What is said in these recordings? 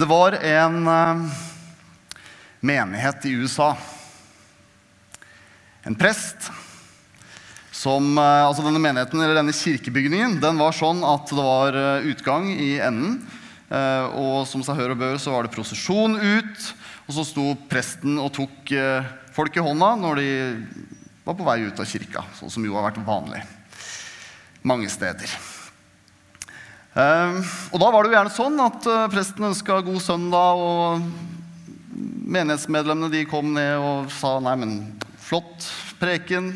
Det var en eh, menighet i USA. En prest som eh, Altså denne menigheten, eller denne kirkebygningen, den var sånn at det var eh, utgang i enden. Og som seg hør og bør, så var det prosesjon ut. Og så sto presten og tok folk i hånda når de var på vei ut av kirka. Sånn som jo har vært vanlig mange steder. Eh, og da var det jo gjerne sånn at eh, presten ønska god søndag, og menighetsmedlemmene de kom ned og sa nei, men flott preken.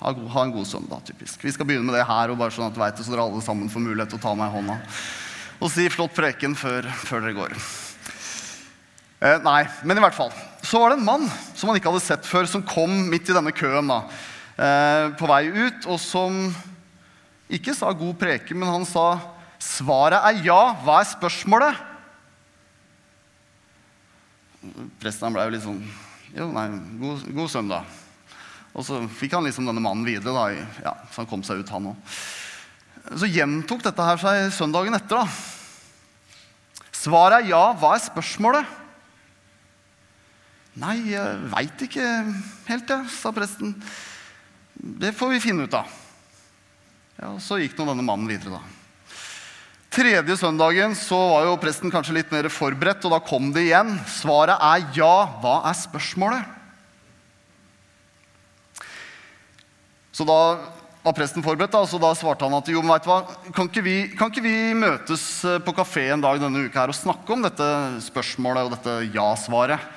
Ha, en god søndag, typisk. Vi skal begynne med det her, og bare sånn at du vet det, så dere alle sammen får mulighet til å ta meg i hånda og si flott preken før, før dere går. Eh, nei, men i hvert fall. Så var det en mann som han ikke hadde sett før, som kom midt i denne køen da, eh, på vei ut, og som ikke sa god preken, men han sa svaret er ja. Hva er spørsmålet? Presten ble jo litt sånn Jo, nei, god, god søndag. Og så fikk han liksom denne mannen videre, da, ja, så han kom seg ut, han òg. Så gjentok dette her seg søndagen etter. da. Svaret er ja. Hva er spørsmålet? Nei, jeg veit ikke helt, jeg, sa presten. Det får vi finne ut av. Ja, Så gikk nå denne mannen videre, da. Tredje søndagen så var jo presten kanskje litt mer forberedt, og da kom det igjen. Svaret er ja. Hva er spørsmålet? Så da var presten forberedt, da, så da svarte han at jo, men vet du hva, kan ikke, vi, kan ikke vi møtes eh, på kafé en dag denne uka her og snakke om dette spørsmålet og dette ja-svaret?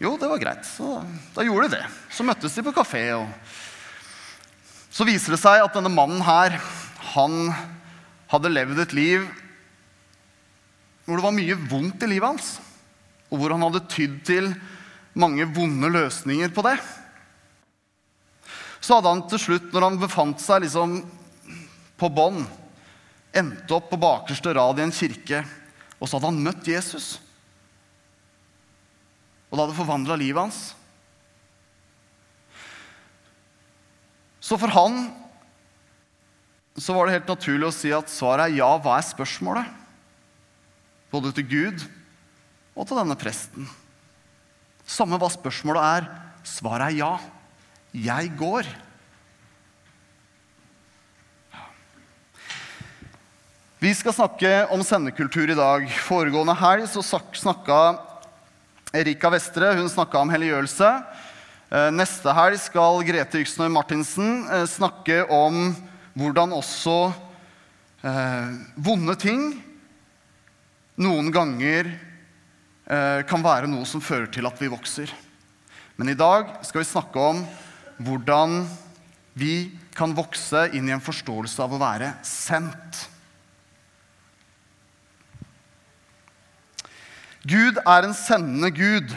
Jo, det var greit. Så da gjorde de det. Så møttes de på kafé. og Så viser det seg at denne mannen her, han hadde levd et liv hvor det var mye vondt i livet hans. Og hvor han hadde tydd til mange vonde løsninger på det. Så hadde han til slutt, når han befant seg liksom på bånn, endte opp på bakerste rad i en kirke, og så hadde han møtt Jesus. Og det hadde forvandla livet hans. Så for han så var det helt naturlig å si at svaret er ja. Hva er spørsmålet? Både til Gud og til denne presten. Samme hva spørsmålet er, svaret er ja. Jeg går. Vi skal snakke om sendekultur i dag. Foregående helg så snakka Erika Vestre hun om helliggjørelse. Eh, Neste helg skal Grete Yksnøy Martinsen eh, snakke om hvordan også eh, vonde ting noen ganger kan være noe som fører til at vi vokser. Men i dag skal vi snakke om hvordan vi kan vokse inn i en forståelse av å være sendt. Gud er en sendende Gud.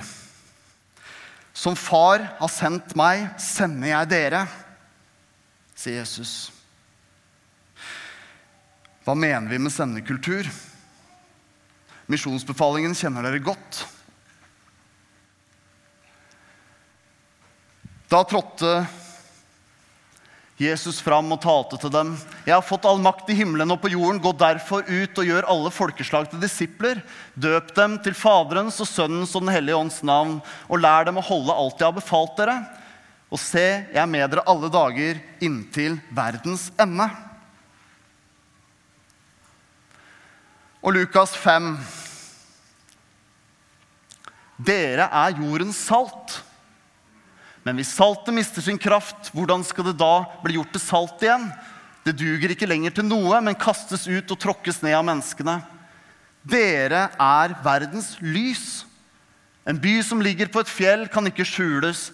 Som far har sendt meg, sender jeg dere, sier Jesus. Hva mener vi med sendekultur? Misjonsbefalingen kjenner dere godt. Da trådte Jesus fram og talte til dem. Jeg har fått all makt i himmelen og på jorden. Gå derfor ut og gjør alle folkeslag til disipler. Døp dem til Faderens og Sønnens og Den hellige ånds navn, og lær dem å holde alt jeg har befalt dere. Og se, jeg er med dere alle dager inntil verdens ende. Og Lukas 5. Dere er jordens salt. Men hvis saltet mister sin kraft, hvordan skal det da bli gjort til salt igjen? Det duger ikke lenger til noe, men kastes ut og tråkkes ned av menneskene. Dere er verdens lys. En by som ligger på et fjell, kan ikke skjules.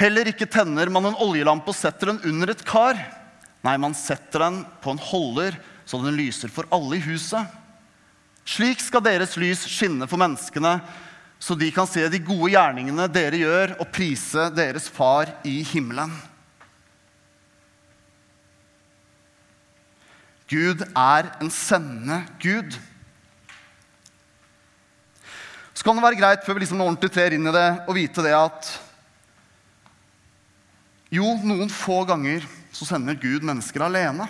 Heller ikke tenner man en oljelampe og setter den under et kar. Nei, man setter den på en holder, så den lyser for alle i huset. Slik skal deres lys skinne for menneskene, så de kan se de gode gjerningene dere gjør, og prise deres far i himmelen. Gud er en sendende Gud. Så kan det være greit før vi liksom ordentlig trer inn i det, å vite det at jo, noen få ganger så sender Gud mennesker alene.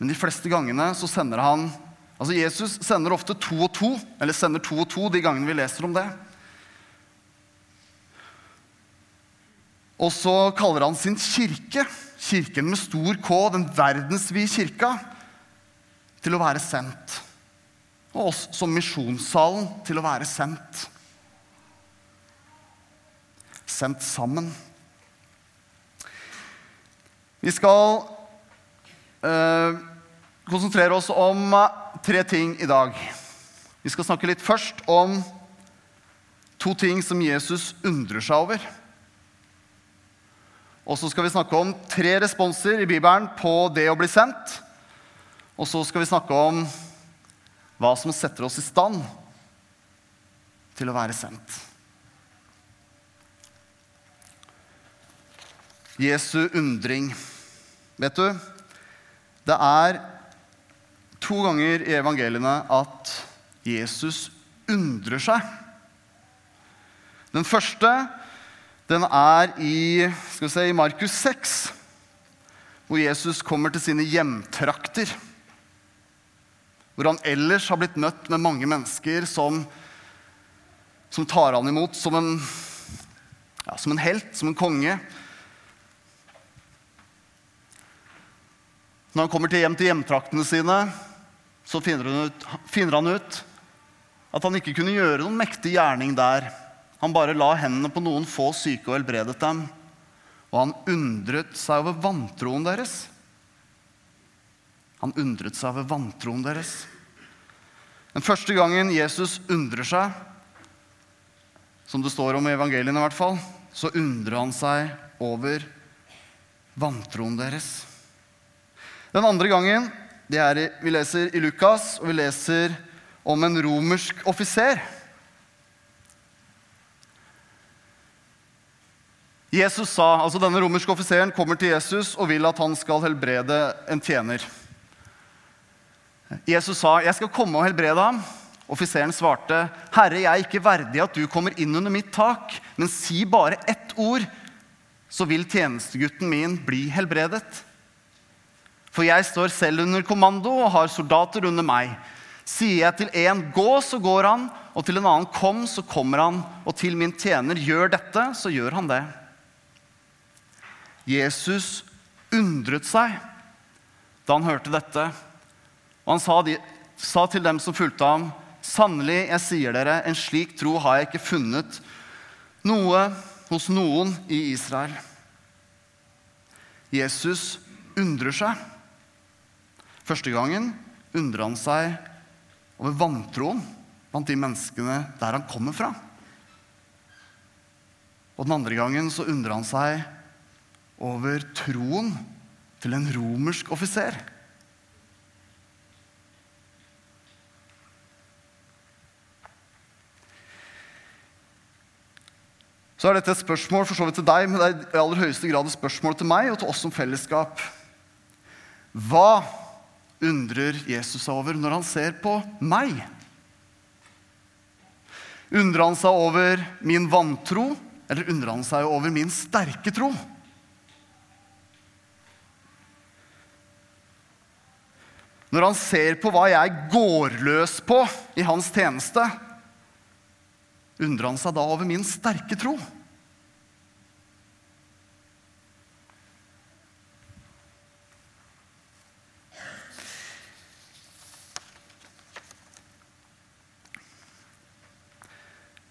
Men de fleste gangene så sender han Altså Jesus sender ofte to og to, eller sender to og to de gangene vi leser om det. Og så kaller han sin kirke, kirken med stor K, den verdensvide kirka, til å være sendt. Og oss som misjonssalen til å være sendt. Sendt sammen. Vi skal øh, konsentrere oss om tre ting i dag. Vi skal snakke litt først om to ting som Jesus undrer seg over. Og så skal vi snakke om tre responser i Bibelen på det å bli sendt. Og så skal vi snakke om hva som setter oss i stand til å være sendt. Jesu undring. Vet du, det er to ganger i evangeliene at Jesus undrer seg. Den første den er i, se, i Markus 6, hvor Jesus kommer til sine hjemtrakter. Hvor han ellers har blitt møtt med mange mennesker som, som tar han imot som en, ja, som en helt, som en konge. Når han kommer hjem til hjemtraktene sine, så finner han, ut, finner han ut at han ikke kunne gjøre noen mektig gjerning der han bare la hendene på noen få syke og helbredet dem. Og han undret seg over vantroen deres. Han undret seg over vantroen deres. Den første gangen Jesus undrer seg, som det står om i evangeliene i hvert fall, så undrer han seg over vantroen deres. Den andre gangen er vi leser i Lukas, og vi leser om en romersk offiser Jesus sa, altså Denne romerske offiseren kommer til Jesus og vil at han skal helbrede en tjener. Jesus sa, 'Jeg skal komme og helbrede ham.' Offiseren svarte, 'Herre, jeg er ikke verdig at du kommer inn under mitt tak, men si bare ett ord, så vil tjenestegutten min bli helbredet.' For jeg står selv under kommando og har soldater under meg. Sier jeg til en 'gå', så går han, og til en annen 'kom', så kommer han, og til min tjener 'gjør dette', så gjør han det. Jesus undret seg da han hørte dette. Og han sa, de, sa til dem som fulgte ham, sannelig, jeg sier dere, en slik tro har jeg ikke funnet noe hos noen i Israel. Jesus undrer seg. Første gangen undrer han seg over vantroen blant de menneskene der han kommer fra. Og den andre gangen så undrer han seg over troen til en romersk offiser. Så er dette et spørsmål for så vidt til deg, men det er i aller høyeste grad et spørsmål til meg og til oss som fellesskap. Hva undrer Jesus seg over når han ser på meg? Undrer han seg over min vantro, eller undrer han seg over min sterke tro? Når han ser på hva jeg går løs på i hans tjeneste, undrer han seg da over min sterke tro.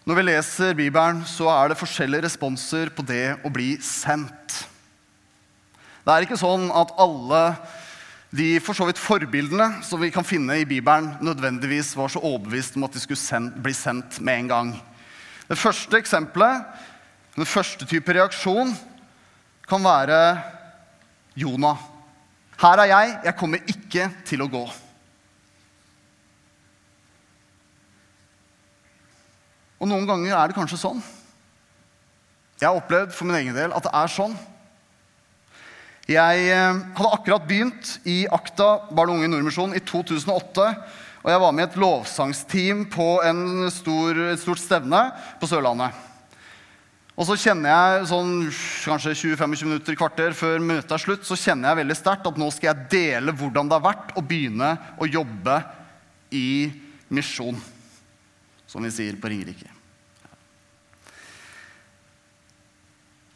Når vi leser Bibelen, så er det forskjellige responser på det å bli sendt. Det er ikke sånn at alle de for så vidt forbildene som vi kan finne i Bibelen, nødvendigvis var så overbevist om at de skulle send, bli sendt med en gang. Det første eksempelet, den første type reaksjon, kan være Jonah. Her er jeg, jeg kommer ikke til å gå. Og noen ganger er det kanskje sånn. Jeg har opplevd for min egen del at det er sånn. Jeg eh, hadde akkurat begynt i Akta barn og unge Nordmisjon i 2008. Og jeg var med i et lovsangsteam på stor, et stort stevne på Sørlandet. Og så kjenner jeg sånn kanskje 20-25 minutter, kvarter før møtet er slutt, så kjenner jeg veldig sterkt at nå skal jeg dele hvordan det har vært å begynne å jobbe i misjon, som vi sier på Ringerike.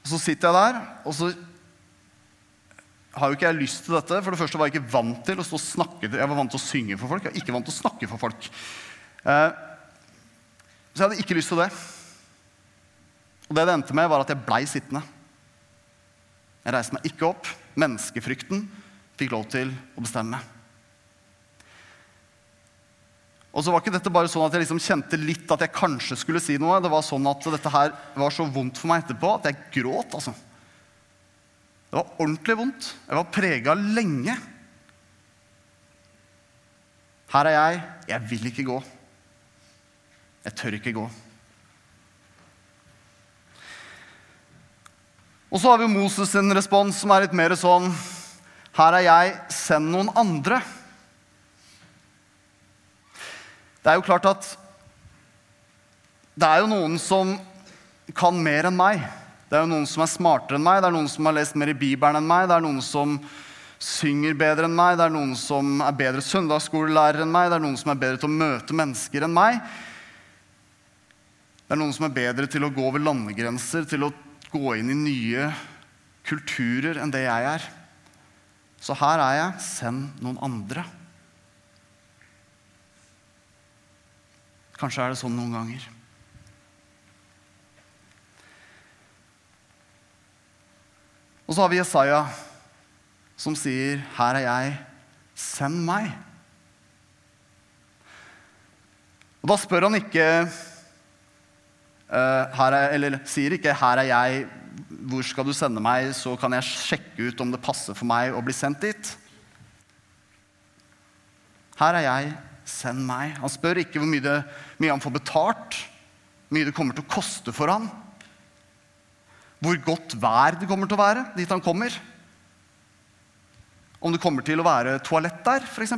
Så sitter jeg der, og så har jo ikke jeg lyst til dette. For det første var jeg ikke vant til å stå og snakke. Jeg var vant til å synge for folk. Jeg var ikke vant til å snakke for folk. Eh, så jeg hadde ikke lyst til det. Og det det endte med, var at jeg blei sittende. Jeg reiste meg ikke opp. Menneskefrykten fikk lov til å bestemme. Og så var ikke dette bare sånn at jeg liksom kjente litt at jeg kanskje skulle si noe. Det var sånn at dette her var så vondt for meg etterpå at jeg gråt. altså. Det var ordentlig vondt. Jeg var prega lenge. Her er jeg. Jeg vil ikke gå. Jeg tør ikke gå. Og så har vi Moses sin respons, som er litt mer sånn Her er jeg, send noen andre. Det er jo klart at det er jo noen som kan mer enn meg. Det er jo noen som er smartere enn meg, det er noen som har lest mer i Bibelen enn meg, det er noen som synger bedre enn meg, det er noen som er bedre søndagsskolelærer enn meg, det er noen som er bedre til å møte mennesker enn meg. Det er noen som er bedre til å gå over landegrenser, til å gå inn i nye kulturer enn det jeg er. Så her er jeg. Send noen andre. Kanskje er det sånn noen ganger. Og så har vi Jesaja, som sier, 'Her er jeg, send meg'. Og da spør han ikke uh, er, Eller sier ikke 'Her er jeg, hvor skal du sende meg?' 'Så kan jeg sjekke ut om det passer for meg å bli sendt dit'. Her er jeg, send meg. Han spør ikke hvor mye, det, mye han får betalt, hvor mye det kommer til å koste for ham, hvor godt vær det kommer til å være dit han kommer. Om det kommer til å være toalett der, f.eks.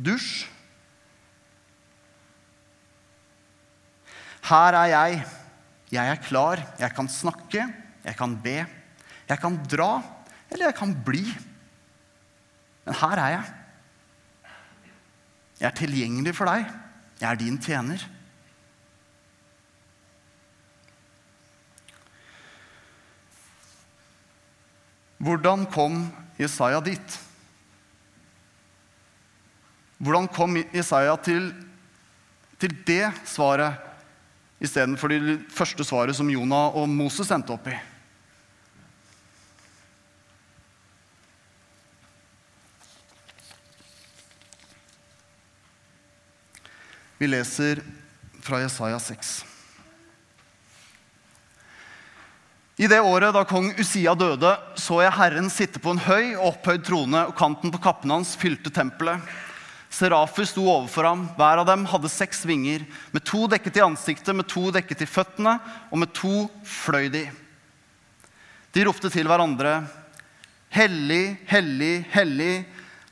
Dusj. Her er jeg. Jeg er klar. Jeg kan snakke. Jeg kan be. Jeg kan dra. Eller jeg kan bli. Men her er jeg. Jeg er tilgjengelig for deg. Jeg er din tjener. Hvordan kom Jesaja dit? Hvordan kom Jesaja til, til det svaret istedenfor det første svaret som Jonah og Moses endte opp i? Vi leser fra Jesaja 6. I det året da kong Usia døde, så jeg Herren sitte på en høy og opphøyd trone, og kanten på kappen hans fylte tempelet. Serafer sto overfor ham. Hver av dem hadde seks vinger. Med to dekket i ansiktet, med to dekket i føttene, og med to fløy de. De ropte til hverandre. Hellig, hellig, hellig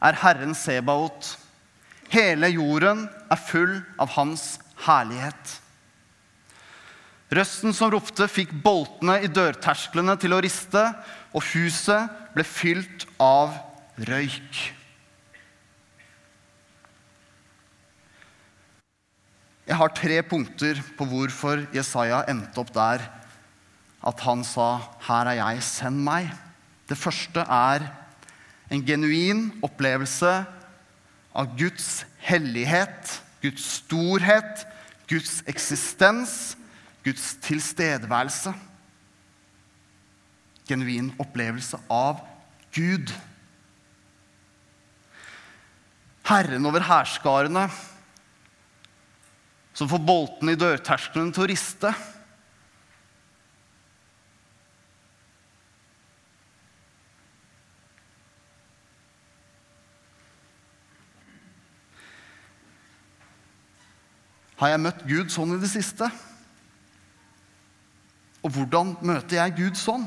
er Herren Sebaot. Hele jorden er full av Hans herlighet. Røsten som ropte, fikk boltene i dørtersklene til å riste, og huset ble fylt av røyk. Jeg har tre punkter på hvorfor Jesaja endte opp der at han sa, 'Her er jeg, send meg'. Det første er en genuin opplevelse av Guds hellighet, Guds storhet, Guds eksistens Guds tilstedeværelse. Genuin opplevelse av Gud. Herren over hærskarene, som får boltene i dørterskelen til å riste. Har jeg møtt Gud sånn i det siste? Og hvordan møter jeg Gud sånn?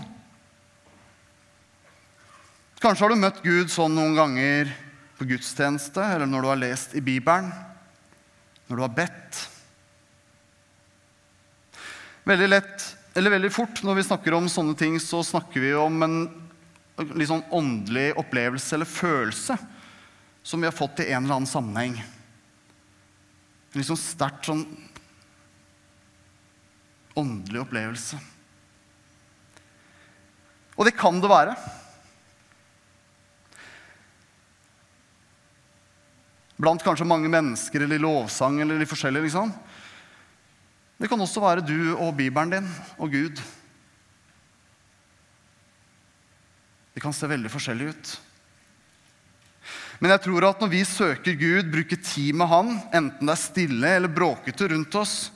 Kanskje har du møtt Gud sånn noen ganger på gudstjeneste, eller når du har lest i Bibelen, når du har bedt. Veldig lett, eller veldig fort når vi snakker om sånne ting, så snakker vi om en litt sånn åndelig opplevelse eller følelse. som vi har fått i en eller annen sammenheng. En liksom sterkt sånn åndelig opplevelse. Og det kan det være. Blant kanskje mange mennesker eller i lovsang eller litt forskjellig. liksom. Det kan også være du og Bibelen din og Gud. Det kan se veldig forskjellig ut. Men jeg tror at når vi søker Gud, bruker tid med Han, enten det er stille eller bråkete rundt oss,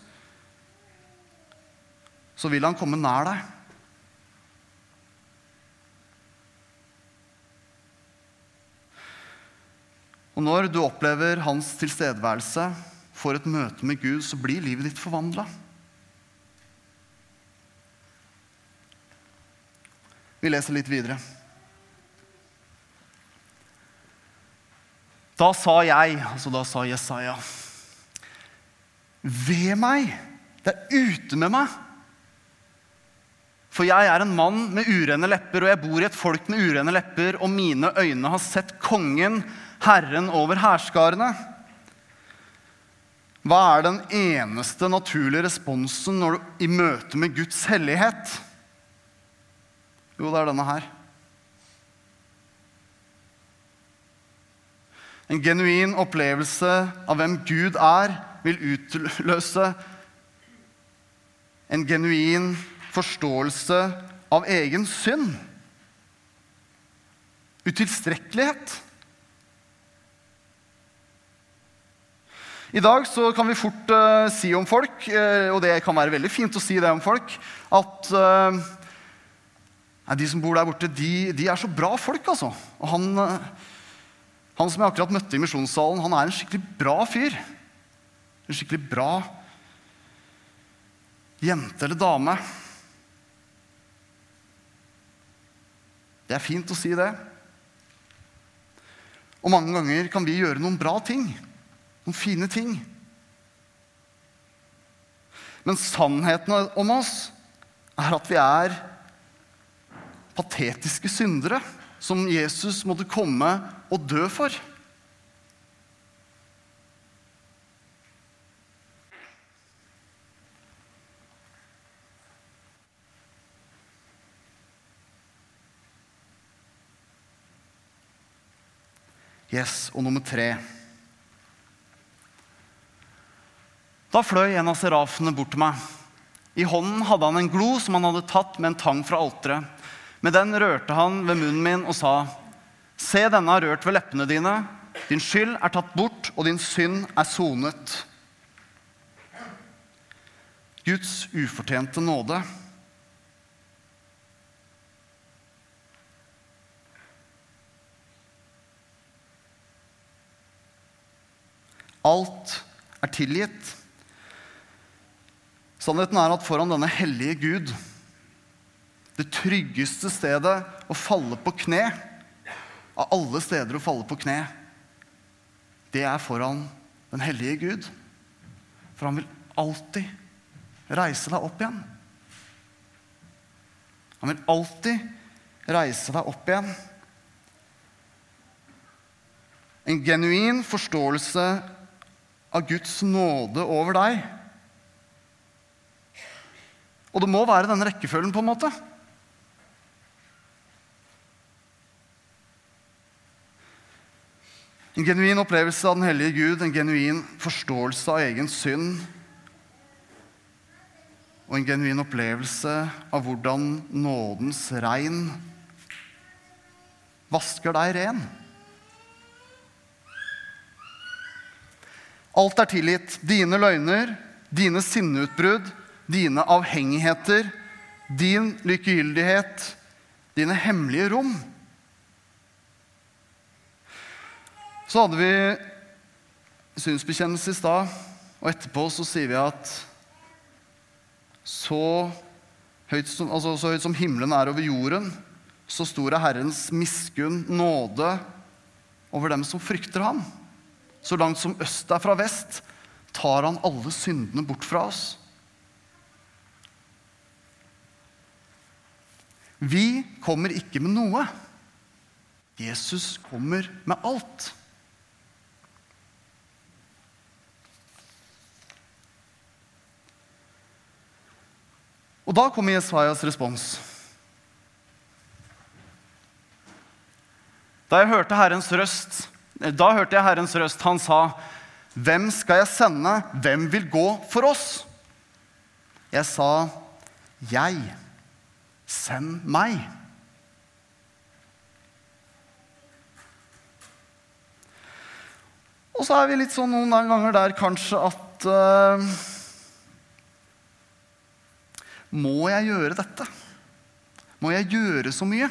så vil Han komme nær deg. Og når du opplever hans tilstedeværelse, får et møte med Gud, så blir livet ditt forvandla. Vi leser litt videre. Da sa jeg, altså da sa Jesaja, ved meg, det er ute med meg. For jeg er en mann med urene lepper, og jeg bor i et folk med urene lepper, og mine øyne har sett kongen, Herren over hærskarene. Hva er den eneste naturlige responsen når du, i møte med Guds hellighet? Jo, det er denne her. En genuin opplevelse av hvem Gud er, vil utløse en genuin forståelse av egen synd. Utilstrekkelighet. I dag så kan vi fort uh, si om folk, uh, og det kan være veldig fint å si det om folk, at uh, de som bor der borte, de, de, er så bra folk, altså. Og han, han som jeg akkurat møtte i misjonssalen, han er en skikkelig bra fyr. En skikkelig bra jente eller dame. Det er fint å si det. Og mange ganger kan vi gjøre noen bra ting noen fine ting. Men sannheten om oss er at vi er patetiske syndere som Jesus måtte komme og dø for. Yes, Og nummer tre Da fløy en av serafene bort til meg. I hånden hadde han en glo som han hadde tatt med en tang fra alteret. Med den rørte han ved munnen min og sa, Se, denne har rørt ved leppene dine. Din skyld er tatt bort, og din synd er sonet. Guds ufortjente nåde. Alt er tilgitt. Sannheten er at foran denne hellige Gud, det tryggeste stedet å falle på kne, av alle steder å falle på kne, det er foran den hellige Gud. For han vil alltid reise deg opp igjen. Han vil alltid reise deg opp igjen. En genuin forståelse av Guds nåde over deg og det må være denne rekkefølgen, på en måte. En genuin opplevelse av den hellige Gud, en genuin forståelse av egen synd. Og en genuin opplevelse av hvordan nådens regn vasker deg ren. Alt er tilgitt. Dine løgner, dine sinneutbrudd, dine avhengigheter, din likegyldighet, dine hemmelige rom. Så hadde vi synsbekjennelse i stad, og etterpå så sier vi at så høyt, som, altså, så høyt som himmelen er over jorden, så stor er Herrens miskunn, nåde, over dem som frykter ham. Så langt som øst er fra vest, tar han alle syndene bort fra oss. Vi kommer ikke med noe. Jesus kommer med alt. Og da kommer Jesajas respons. Da jeg hørte Herrens røst, da hørte jeg Herrens røst. Han sa, 'Hvem skal jeg sende? Hvem vil gå for oss?' Jeg sa, 'Jeg. Send meg.' Og så er vi litt sånn noen ganger der kanskje at uh, Må jeg gjøre dette? Må jeg gjøre så mye?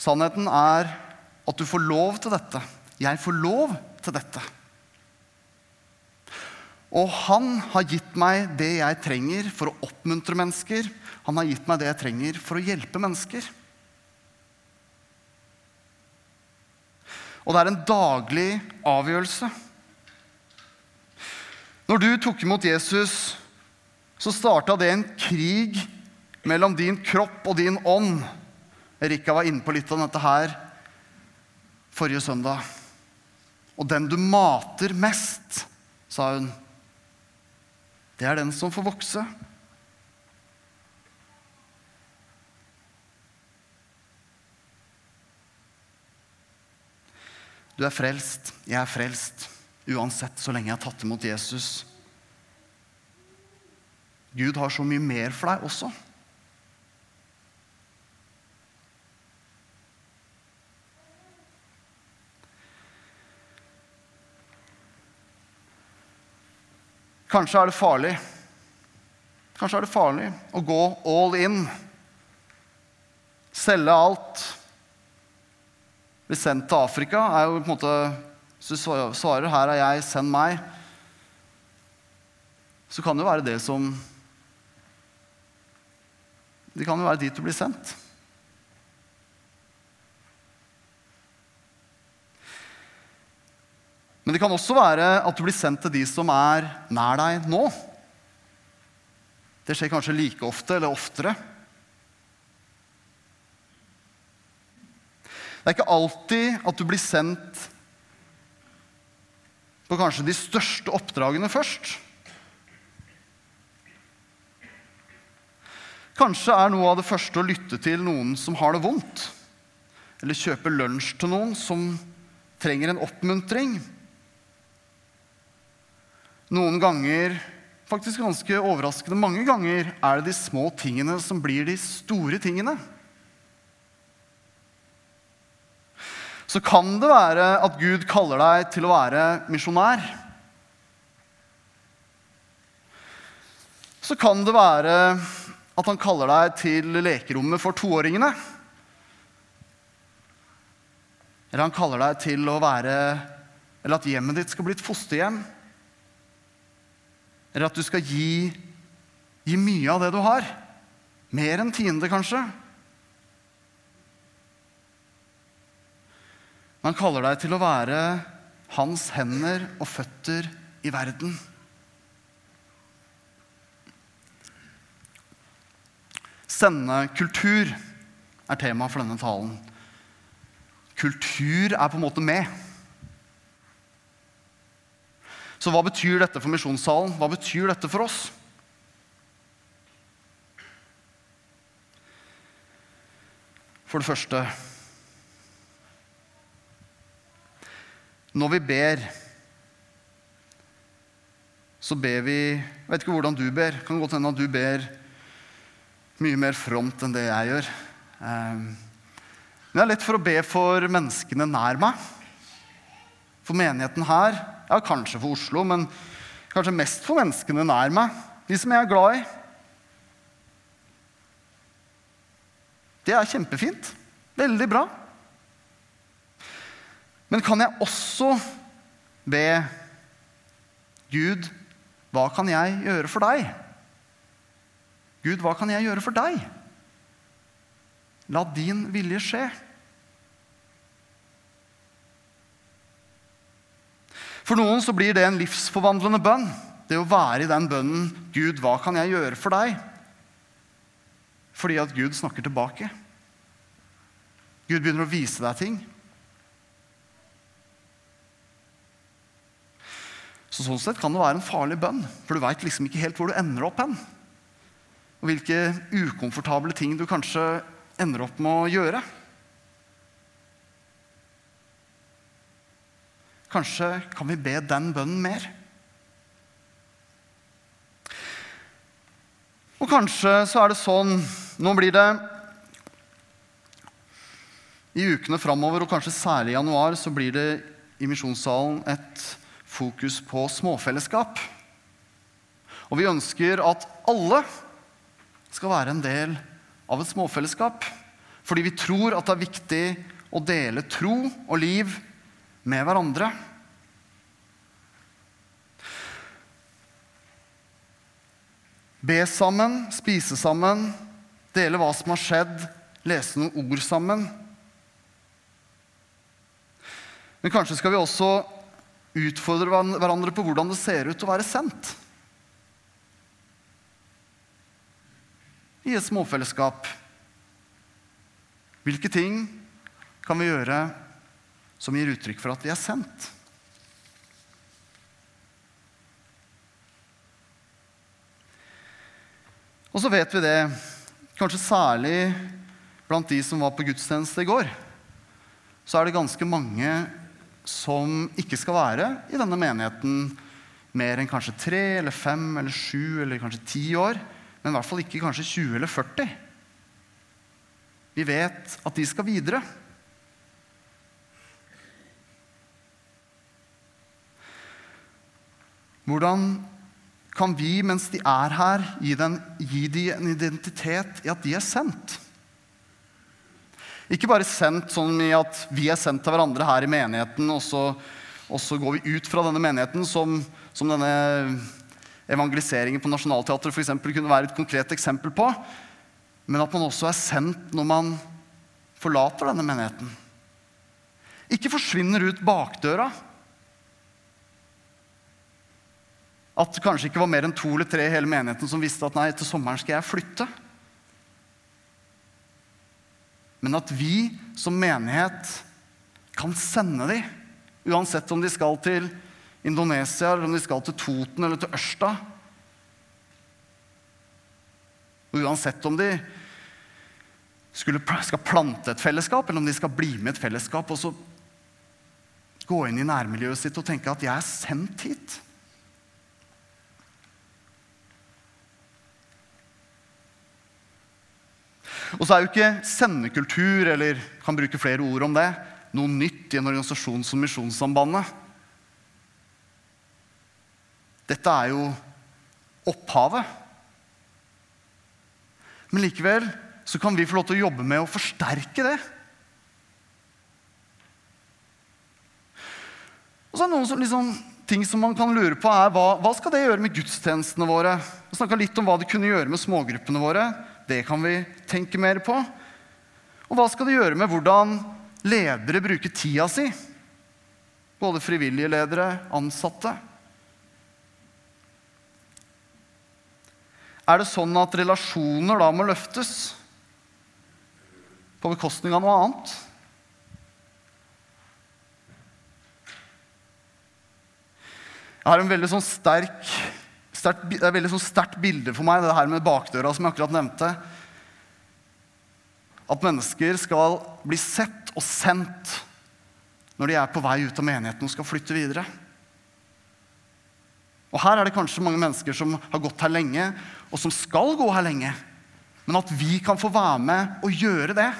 Sannheten er at du får lov til dette. Jeg får lov til dette. Og han har gitt meg det jeg trenger for å oppmuntre mennesker. Han har gitt meg det jeg trenger for å hjelpe mennesker. Og det er en daglig avgjørelse. Når du tok imot Jesus, så starta det en krig mellom din kropp og din ånd. Erika var inne på litt av dette her forrige søndag. Og den du mater mest, sa hun, det er den som får vokse. Du er frelst, jeg er frelst, uansett så lenge jeg har tatt imot Jesus. Gud har så mye mer for deg også. Kanskje er det farlig. Kanskje er det farlig å gå all in. Selge alt. Bli sendt til Afrika er jo på en måte Hvis du svarer 'her er jeg, send meg', så kan det jo være det som Det kan jo være dit du blir sendt. Men det kan også være at du blir sendt til de som er nær deg nå. Det skjer kanskje like ofte eller oftere. Det er ikke alltid at du blir sendt på kanskje de største oppdragene først. Kanskje er noe av det første å lytte til noen som har det vondt. Eller kjøpe lunsj til noen som trenger en oppmuntring. Noen ganger, faktisk ganske overraskende mange ganger, er det de små tingene som blir de store tingene. Så kan det være at Gud kaller deg til å være misjonær. Så kan det være at han kaller deg til lekerommet for toåringene. Eller han kaller deg til å være Eller at hjemmet ditt skal bli et fosterhjem. Eller at du skal gi, gi mye av det du har. Mer enn tiende, kanskje. Han kaller deg til å være hans hender og føtter i verden. Sendekultur er tema for denne talen. Kultur er på en måte med. Så hva betyr dette for misjonssalen? Hva betyr dette for oss? For det første Når vi ber, så ber vi Jeg vet ikke hvordan du ber. Det kan godt hende at du ber mye mer fromt enn det jeg gjør. Ehm, men det er lett for å be for menneskene nær meg. For menigheten her. Ja, kanskje for Oslo, men kanskje mest for menneskene nær meg. De som jeg er glad i. Det er kjempefint. Veldig bra. Men kan jeg også be Gud, hva kan jeg gjøre for deg? Gud, hva kan jeg gjøre for deg? La din vilje skje. For noen så blir det en livsforvandlende bønn. Det å være i den bønnen 'Gud, hva kan jeg gjøre for deg?' Fordi at Gud snakker tilbake. Gud begynner å vise deg ting. Så sånn sett kan det være en farlig bønn, for du veit liksom ikke helt hvor du ender opp hen. Og hvilke ukomfortable ting du kanskje ender opp med å gjøre. Kanskje kan vi be den bønnen mer? Og kanskje så er det sånn Nå blir det I ukene framover, og kanskje særlig i januar, så blir det i Misjonssalen et fokus på småfellesskap. Og vi ønsker at alle skal være en del av et småfellesskap. Fordi vi tror at det er viktig å dele tro og liv med hverandre. Be sammen, spise sammen, dele hva som har skjedd, lese noen ord sammen. Men kanskje skal vi også utfordre hverandre på hvordan det ser ut å være sendt. I et småfellesskap. Hvilke ting kan vi gjøre som gir uttrykk for at vi er sendt? Og så vet vi det, kanskje særlig blant de som var på gudstjeneste i går, så er det ganske mange som ikke skal være i denne menigheten mer enn kanskje tre eller fem eller sju eller kanskje ti år, men i hvert fall ikke kanskje 20 eller 40. Vi vet at de skal videre. Hvordan kan vi, mens de er her, gi, den, gi dem en identitet i at de er sendt? Ikke bare sendt sånn i at vi er sendt til hverandre her i menigheten, og så, og så går vi ut fra denne menigheten, som, som denne evangeliseringen på Nationaltheatret f.eks. kunne være et konkret eksempel på. Men at man også er sendt når man forlater denne menigheten. Ikke forsvinner ut bakdøra. At det kanskje ikke var mer enn to eller tre i hele menigheten som visste at nei, til sommeren skal jeg flytte men at vi som menighet kan sende dem, uansett om de skal til Indonesia, eller om de skal til Toten eller til Ørsta. Og uansett om de skulle, skal plante et fellesskap, eller om de skal bli med et fellesskap og så gå inn i nærmiljøet sitt og tenke at 'jeg er sendt hit'. Og så er jo ikke sendekultur, eller kan bruke flere ord om det, noe nytt i en organisasjon som Misjonssambandet. Dette er jo opphavet. Men likevel så kan vi få lov til å jobbe med å forsterke det. Og så er det noen som, liksom, ting som man kan lure på, er hva, hva skal det gjøre med gudstjenestene våre? Vi snakka litt om hva det kunne gjøre med smågruppene våre. Det kan vi tenke mer på. Og hva skal det gjøre med hvordan ledere bruker tida si? Både frivillige ledere, ansatte. Er det sånn at relasjoner da må løftes på bekostning av noe annet? Jeg har en veldig sånn sterk sterkt, det er et veldig sterkt bilde for meg, det her med bakdøra som jeg akkurat nevnte. At mennesker skal bli sett og sendt når de er på vei ut av menigheten og skal flytte videre. Og Her er det kanskje mange mennesker som har gått her lenge, og som skal gå her lenge. Men at vi kan få være med og gjøre det,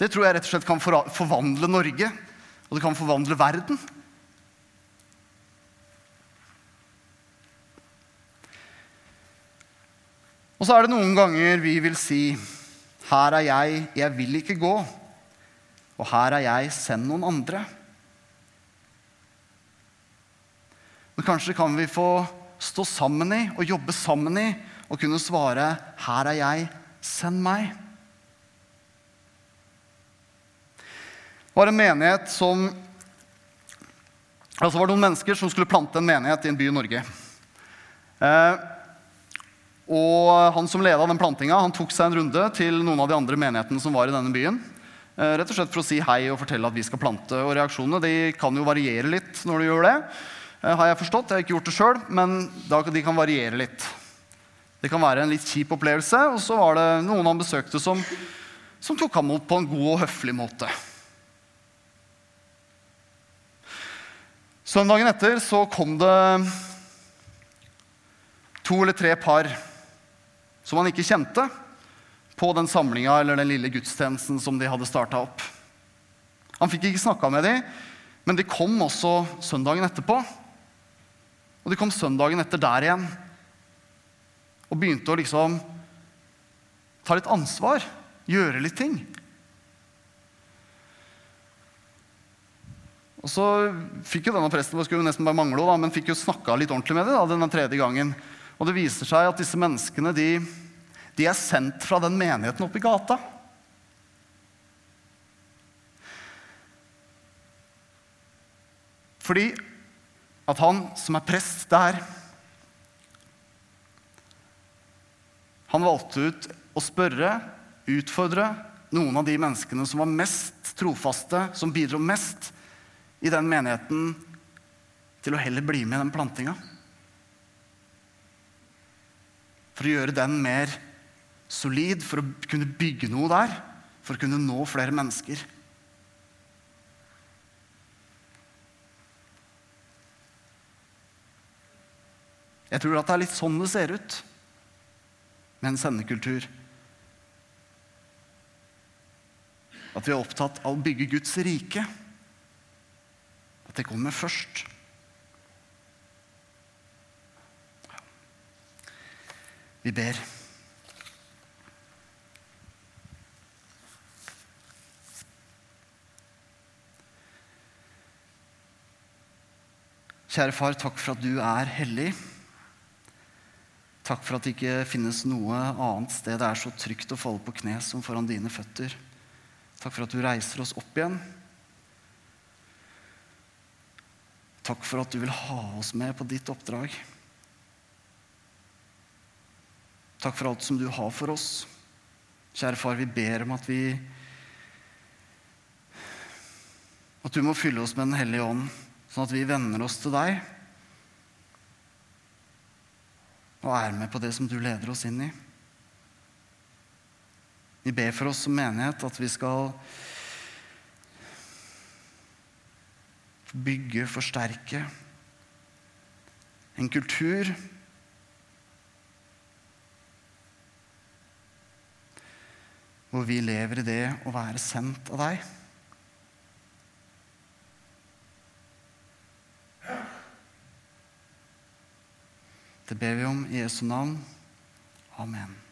det tror jeg rett og slett kan forvandle Norge, og det kan forvandle verden. Og så er det noen ganger vi vil si Her er jeg, jeg vil ikke gå. Og her er jeg, send noen andre. Men kanskje kan vi få stå sammen i og jobbe sammen i og kunne svare Her er jeg, send meg. Det var en menighet som Altså var det noen mennesker som skulle plante en menighet i en by i Norge. Eh, og han som leda den plantinga, han tok seg en runde til noen av de andre menighetene som var i denne byen. Eh, Rett og slett for å si hei og fortelle at vi skal plante. Og reaksjonene de kan jo variere litt når du gjør det. eh, Har jeg forstått. Jeg har ikke gjort det sjøl, men de kan variere litt. Det kan være en litt kjip opplevelse, og så var det noen han besøkte som, som tok ham opp på en god og høflig måte. Søndagen etter så kom det to eller tre par som han ikke kjente, på den samlinga eller den lille gudstjenesten som de hadde starta opp. Han fikk ikke snakka med dem, men de kom også søndagen etterpå. Og de kom søndagen etter der igjen og begynte å liksom ta litt ansvar, gjøre litt ting. Og så fikk jo denne presten det skulle nesten bare mangle, da, men fikk jo snakka litt ordentlig med dem denne tredje gangen. Og det viser seg at disse menneskene de, de er sendt fra den menigheten oppe i gata. Fordi at han som er prest der Han valgte ut å spørre, utfordre noen av de menneskene som var mest trofaste, som bidro mest i den menigheten, til å heller bli med i den plantinga. For å gjøre den mer solid, for å kunne bygge noe der. For å kunne nå flere mennesker. Jeg tror at det er litt sånn det ser ut med en sendekultur. At vi er opptatt av å bygge Guds rike. At det kommer først. Vi ber. Kjære far, takk for at du er hellig. Takk for at det ikke finnes noe annet sted det er så trygt å falle på kne som foran dine føtter. Takk for at du reiser oss opp igjen. Takk for at du vil ha oss med på ditt oppdrag. Takk for alt som du har for oss. Kjære far, vi ber om at vi At du må fylle oss med Den hellige ånd, sånn at vi venner oss til deg og er med på det som du leder oss inn i. Vi ber for oss som menighet at vi skal bygge, forsterke en kultur hvor vi lever i det å være sendt av deg. Det ber vi om i Jesu navn. Amen.